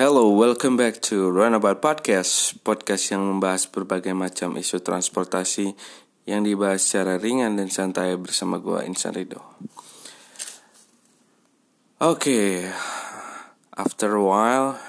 Hello, welcome back to Runabout Podcast Podcast yang membahas berbagai macam isu transportasi Yang dibahas secara ringan dan santai bersama gue Insan Rido Oke, okay. after a while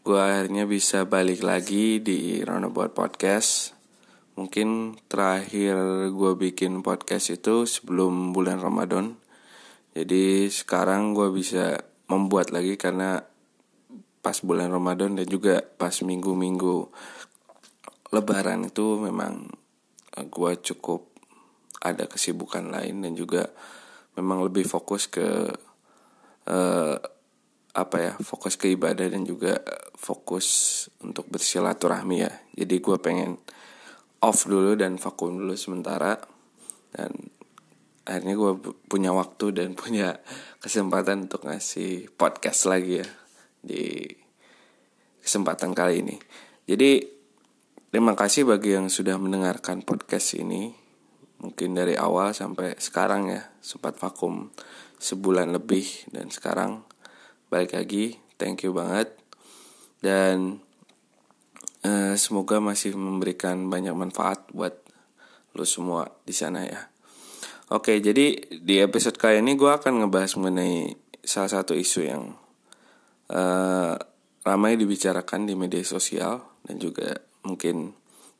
Gue akhirnya bisa balik lagi di Runabout Podcast Mungkin terakhir gue bikin podcast itu sebelum bulan Ramadan Jadi sekarang gue bisa membuat lagi karena pas bulan Ramadan dan juga pas minggu-minggu Lebaran itu memang eh, gue cukup ada kesibukan lain dan juga memang lebih fokus ke uh, apa ya fokus ke ibadah dan juga fokus untuk bersilaturahmi ya. Jadi gue pengen off dulu dan vakum dulu sementara dan akhirnya gue punya waktu dan punya kesempatan untuk ngasih podcast lagi ya di kesempatan kali ini. Jadi terima kasih bagi yang sudah mendengarkan podcast ini mungkin dari awal sampai sekarang ya sempat vakum sebulan lebih dan sekarang balik lagi thank you banget dan uh, semoga masih memberikan banyak manfaat buat lo semua di sana ya. Oke, jadi di episode kali ini gue akan ngebahas mengenai salah satu isu yang uh, ramai dibicarakan di media sosial dan juga mungkin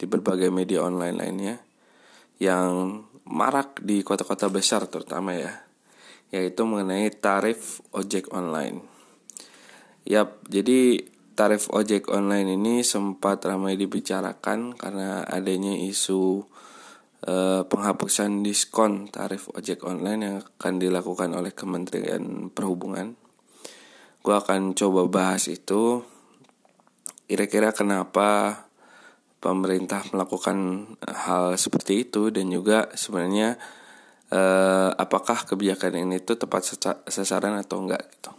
di berbagai media online lainnya yang marak di kota-kota besar terutama ya, yaitu mengenai tarif ojek online. Yap, jadi tarif ojek online ini sempat ramai dibicarakan karena adanya isu Eh, penghapusan diskon tarif ojek online yang akan dilakukan oleh Kementerian Perhubungan. Gue akan coba bahas itu. Kira-kira kenapa pemerintah melakukan hal seperti itu dan juga sebenarnya eh, apakah kebijakan ini itu tepat sasaran atau enggak gitu.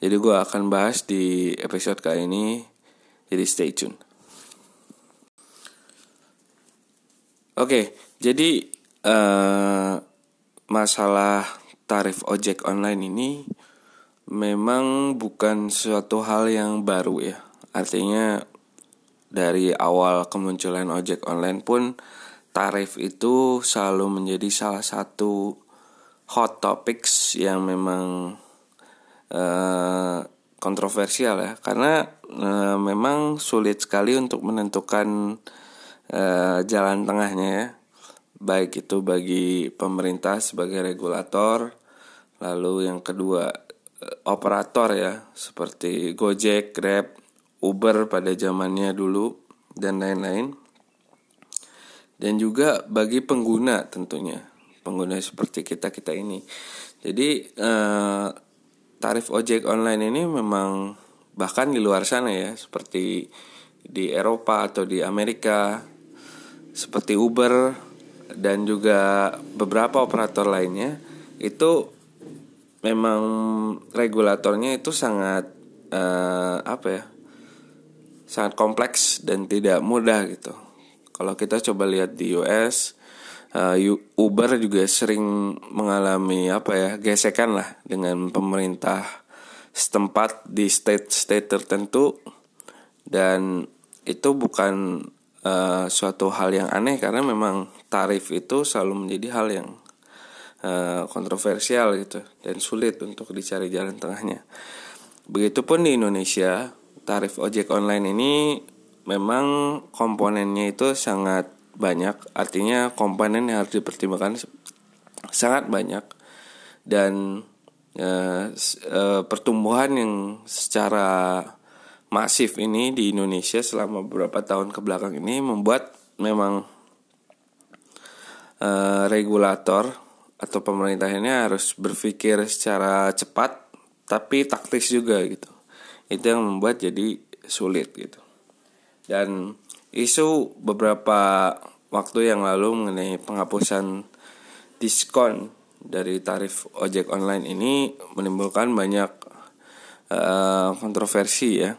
Jadi gue akan bahas di episode kali ini. Jadi stay tune. Oke, jadi uh, masalah tarif ojek online ini memang bukan suatu hal yang baru ya. Artinya dari awal kemunculan ojek online pun tarif itu selalu menjadi salah satu hot topics yang memang uh, kontroversial ya karena uh, memang sulit sekali untuk menentukan uh, jalan tengahnya ya. Baik itu bagi pemerintah sebagai regulator lalu yang kedua uh, operator ya seperti Gojek, Grab, Uber pada zamannya dulu dan lain-lain. Dan juga bagi pengguna tentunya pengguna seperti kita kita ini. Jadi uh, tarif ojek online ini memang bahkan di luar sana ya seperti di Eropa atau di Amerika seperti Uber dan juga beberapa operator lainnya itu memang regulatornya itu sangat uh, apa ya sangat kompleks dan tidak mudah gitu. Kalau kita coba lihat di US uh, eh, Uber juga sering mengalami apa ya gesekan lah dengan pemerintah setempat di state-state tertentu. Dan itu bukan uh, suatu hal yang aneh karena memang tarif itu selalu menjadi hal yang uh, kontroversial gitu dan sulit untuk dicari jalan tengahnya. Begitupun di Indonesia, tarif ojek online ini memang komponennya itu sangat banyak, artinya komponen yang harus dipertimbangkan sangat banyak dan uh, uh, pertumbuhan yang secara masif ini di Indonesia selama beberapa tahun ke belakang ini membuat memang uh, regulator atau pemerintah ini harus berpikir secara cepat tapi taktis juga gitu. Itu yang membuat jadi sulit gitu. Dan isu beberapa waktu yang lalu mengenai penghapusan diskon dari tarif ojek online ini menimbulkan banyak uh, kontroversi ya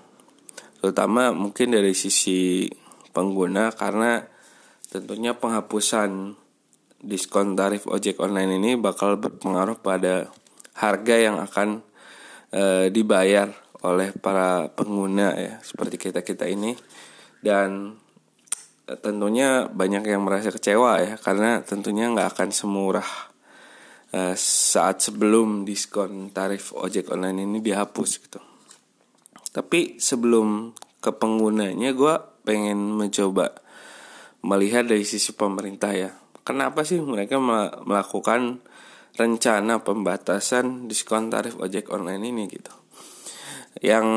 terutama mungkin dari sisi pengguna karena tentunya penghapusan diskon tarif ojek online ini bakal berpengaruh pada harga yang akan uh, dibayar oleh para pengguna ya seperti kita kita ini. Dan uh, tentunya banyak yang merasa kecewa ya karena tentunya nggak akan semurah uh, saat sebelum diskon tarif ojek online ini dihapus gitu tapi sebelum ke penggunanya gue pengen mencoba melihat dari sisi pemerintah ya kenapa sih mereka melakukan rencana pembatasan diskon tarif ojek online ini gitu. Yang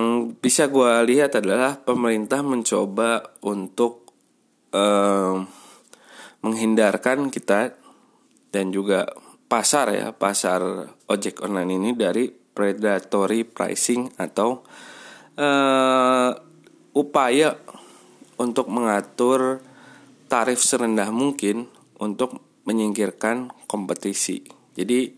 bisa gue lihat adalah pemerintah mencoba untuk uh, menghindarkan kita dan juga pasar ya pasar ojek online ini dari predatory pricing atau uh, upaya untuk mengatur tarif serendah mungkin untuk menyingkirkan kompetisi. Jadi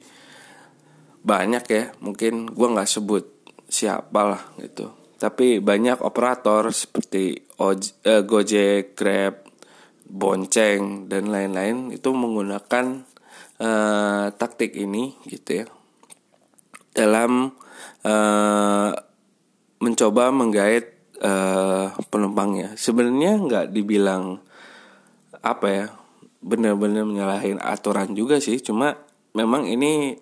banyak ya, mungkin gue nggak sebut siapa lah gitu. Tapi banyak operator seperti uh, Gojek, Grab, Bonceng dan lain-lain itu menggunakan uh, taktik ini gitu ya dalam uh, mencoba menggait uh, penumpangnya. Sebenarnya nggak dibilang apa ya benar-benar menyalahin aturan juga sih cuma memang ini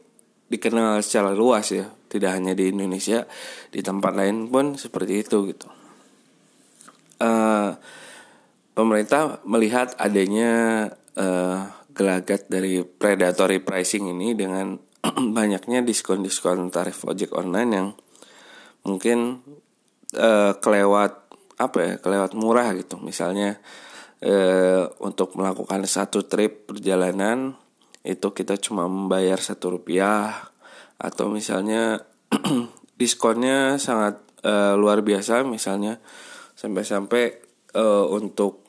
dikenal secara luas ya tidak hanya di Indonesia di tempat lain pun seperti itu gitu uh, pemerintah melihat adanya uh, gelagat dari predatory pricing ini dengan banyaknya diskon-diskon tarif ojek online yang mungkin uh, kelewat apa ya kelewat murah gitu. Misalnya eh, untuk melakukan satu trip perjalanan itu kita cuma membayar satu rupiah atau misalnya diskonnya sangat eh, luar biasa. Misalnya sampai-sampai eh, untuk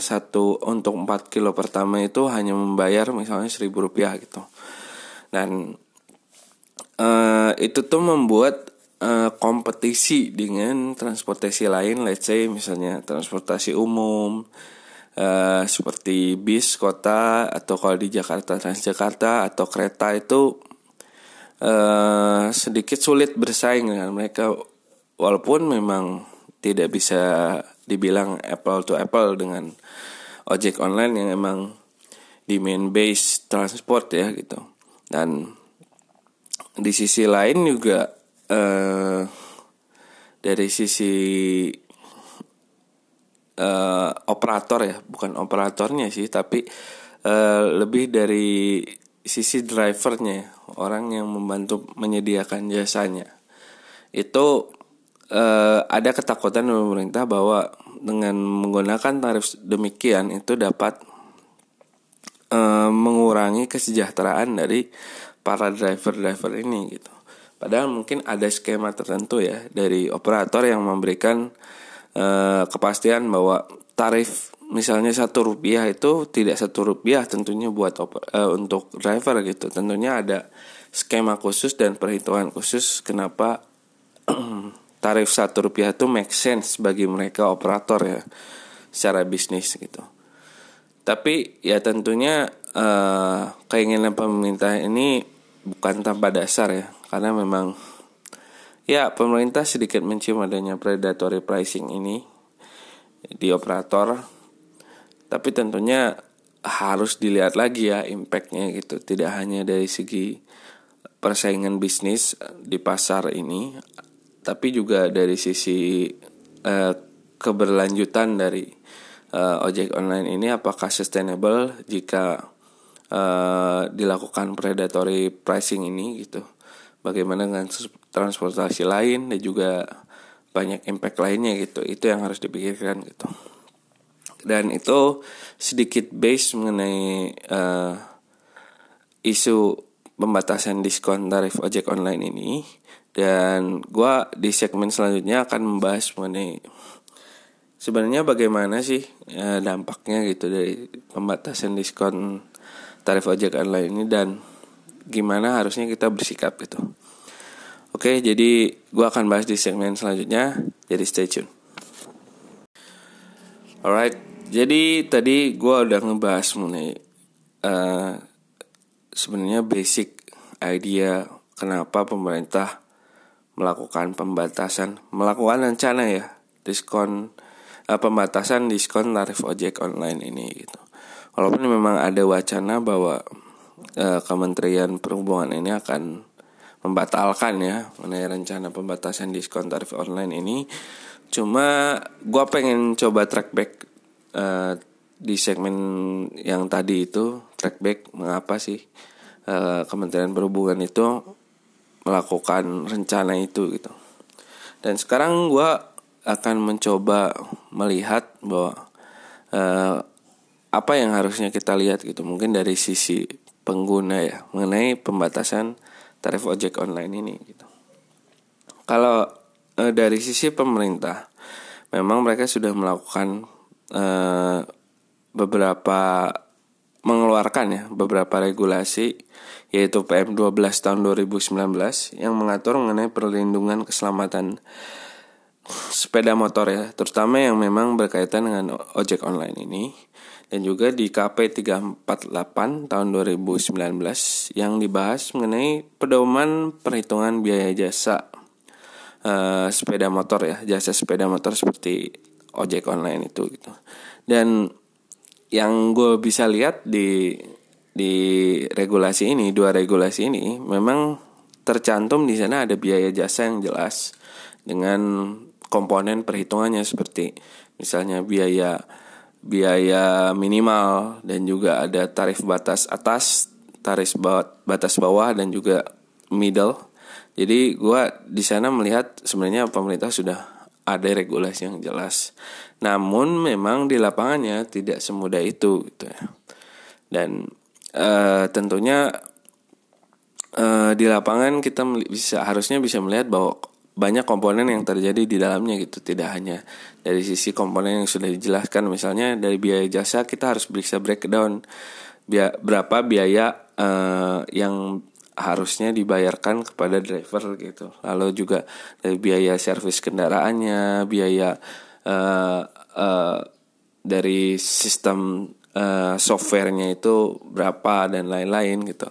satu untuk 4 kilo pertama itu hanya membayar misalnya seribu rupiah gitu. Dan eh, itu tuh membuat uh, kompetisi dengan transportasi lain, let's say misalnya transportasi umum uh, seperti bis kota atau kalau di Jakarta Transjakarta atau kereta itu uh, sedikit sulit bersaing dengan mereka. Walaupun memang tidak bisa dibilang apple to apple dengan ojek online yang emang di main base transport ya gitu. Dan di sisi lain juga uh, dari sisi uh, operator ya bukan operatornya sih tapi uh, lebih dari sisi drivernya orang yang membantu menyediakan jasanya. Itu uh, ada ketakutan pemerintah bahwa dengan menggunakan tarif demikian itu dapat uh, mengurangi kesejahteraan dari para driver-driver ini gitu Padahal mungkin ada skema tertentu ya dari operator yang memberikan uh, kepastian bahwa tarif misalnya satu rupiah itu tidak satu rupiah tentunya buat uh, untuk driver gitu. Tentunya ada skema khusus dan perhitungan khusus kenapa tarif satu rupiah itu make sense bagi mereka operator ya secara bisnis gitu. Tapi ya tentunya uh, keinginan pemerintah ini bukan tanpa dasar ya karena memang ya pemerintah sedikit mencium adanya predatory pricing ini di operator. Tapi tentunya harus dilihat lagi ya impactnya gitu. Tidak hanya dari segi persaingan bisnis di pasar ini tapi juga dari sisi uh, keberlanjutan dari uh, ojek online ini. Apakah sustainable jika uh, dilakukan predatory pricing ini gitu. Bagaimana dengan transportasi lain dan juga banyak impact lainnya gitu. Itu yang harus dipikirkan gitu. Dan itu sedikit base mengenai uh, isu pembatasan diskon tarif ojek online ini dan gue di segmen selanjutnya akan membahas mengenai sebenarnya bagaimana sih ya, dampaknya gitu dari pembatasan diskon tarif ojek online ini dan gimana harusnya kita bersikap gitu. Oke, jadi gue akan bahas di segmen selanjutnya, jadi stay tune. Alright, jadi tadi gue udah ngebahas mengenai uh, sebenarnya basic idea kenapa pemerintah melakukan pembatasan, melakukan rencana ya diskon uh, pembatasan diskon tarif ojek online ini gitu. Walaupun memang ada wacana bahwa uh, Kementerian Perhubungan ini akan membatalkan ya mengenai rencana pembatasan diskon tarif online ini. Cuma gue pengen coba track back uh, di segmen yang tadi itu track back mengapa sih uh, Kementerian Perhubungan itu melakukan rencana itu gitu. Dan sekarang gue akan mencoba melihat bahwa uh, apa yang harusnya kita lihat gitu. Mungkin dari sisi pengguna ya mengenai pembatasan tarif ojek online ini gitu. Kalau uh, dari sisi pemerintah, memang mereka sudah melakukan uh, beberapa mengeluarkan ya beberapa regulasi yaitu PM12 tahun 2019 yang mengatur mengenai perlindungan keselamatan sepeda motor ya, terutama yang memang berkaitan dengan ojek online ini dan juga di KP 348 tahun 2019 yang dibahas mengenai pedoman perhitungan biaya jasa uh, sepeda motor ya, jasa sepeda motor seperti ojek online itu gitu. Dan yang gue bisa lihat di di regulasi ini dua regulasi ini memang tercantum di sana ada biaya jasa yang jelas dengan komponen perhitungannya seperti misalnya biaya biaya minimal dan juga ada tarif batas atas tarif batas bawah dan juga middle. Jadi gue di sana melihat sebenarnya pemerintah sudah ada regulasi yang jelas. Namun memang di lapangannya tidak semudah itu gitu ya. Dan uh, tentunya uh, di lapangan kita bisa harusnya bisa melihat bahwa banyak komponen yang terjadi di dalamnya gitu tidak hanya dari sisi komponen yang sudah dijelaskan misalnya dari biaya jasa kita harus bisa breakdown biaya, berapa biaya uh, yang harusnya dibayarkan kepada driver gitu lalu juga dari biaya servis kendaraannya biaya uh, uh, dari sistem uh, softwarenya itu berapa dan lain-lain gitu.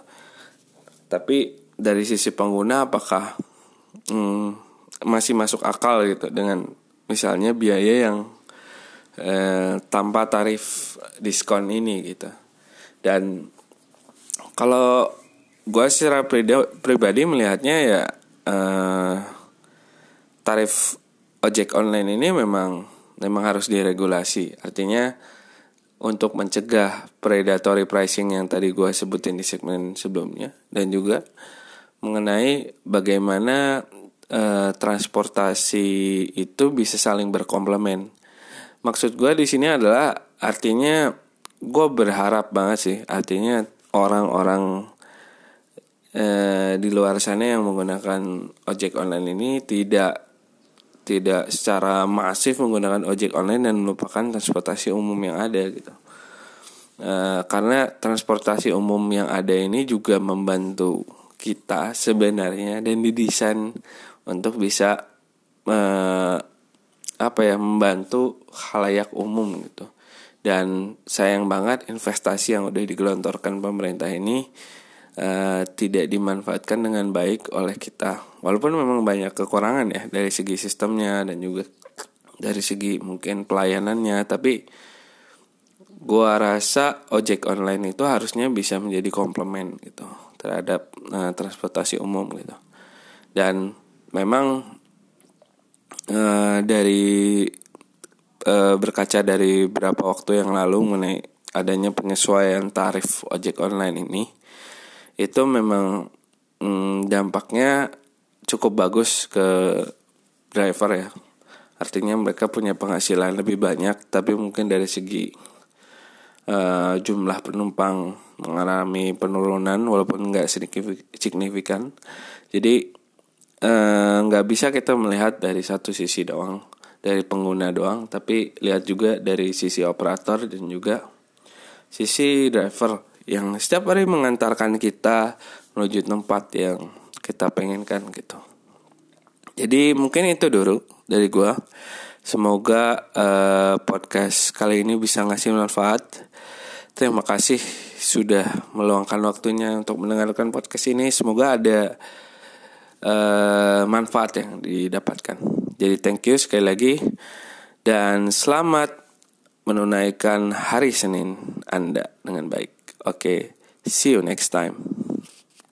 Tapi dari sisi pengguna apakah hmm, masih masuk akal gitu dengan misalnya biaya yang eh, tanpa tarif diskon ini gitu. Dan kalau gue secara pribadi melihatnya ya eh, tarif ojek online ini memang memang harus diregulasi. Artinya untuk mencegah predatory pricing yang tadi gue sebutin di segmen sebelumnya dan juga mengenai bagaimana uh, transportasi itu bisa saling berkomplement. Maksud gue di sini adalah artinya gue berharap banget sih artinya orang-orang uh, di luar sana yang menggunakan ojek online ini tidak tidak secara masif menggunakan ojek online dan melupakan transportasi umum yang ada gitu. E, karena transportasi umum yang ada ini juga membantu kita sebenarnya dan didesain untuk bisa apa ya membantu halayak umum gitu. Dan sayang banget investasi yang udah digelontorkan pemerintah ini uh, tidak dimanfaatkan dengan baik oleh kita. Walaupun memang banyak kekurangan ya dari segi sistemnya dan juga dari segi mungkin pelayanannya, tapi gua rasa ojek online itu harusnya bisa menjadi komplement gitu terhadap uh, transportasi umum gitu. Dan memang uh, dari uh, berkaca dari beberapa waktu yang lalu mengenai adanya penyesuaian tarif ojek online ini itu memang hmm, dampaknya cukup bagus ke driver ya. Artinya mereka punya penghasilan lebih banyak tapi mungkin dari segi uh, jumlah penumpang mengalami penurunan walaupun nggak signifikan. Jadi nggak uh, bisa kita melihat dari satu sisi doang dari pengguna doang tapi lihat juga dari sisi operator dan juga sisi driver yang setiap hari mengantarkan kita menuju tempat yang kita pengenkan gitu. Jadi mungkin itu dulu dari gua. Semoga uh, podcast kali ini bisa ngasih manfaat. Terima kasih sudah meluangkan waktunya untuk mendengarkan podcast ini. Semoga ada uh, manfaat yang didapatkan. Jadi thank you sekali lagi dan selamat menunaikan hari Senin Anda dengan baik. Oke, okay, see you next time.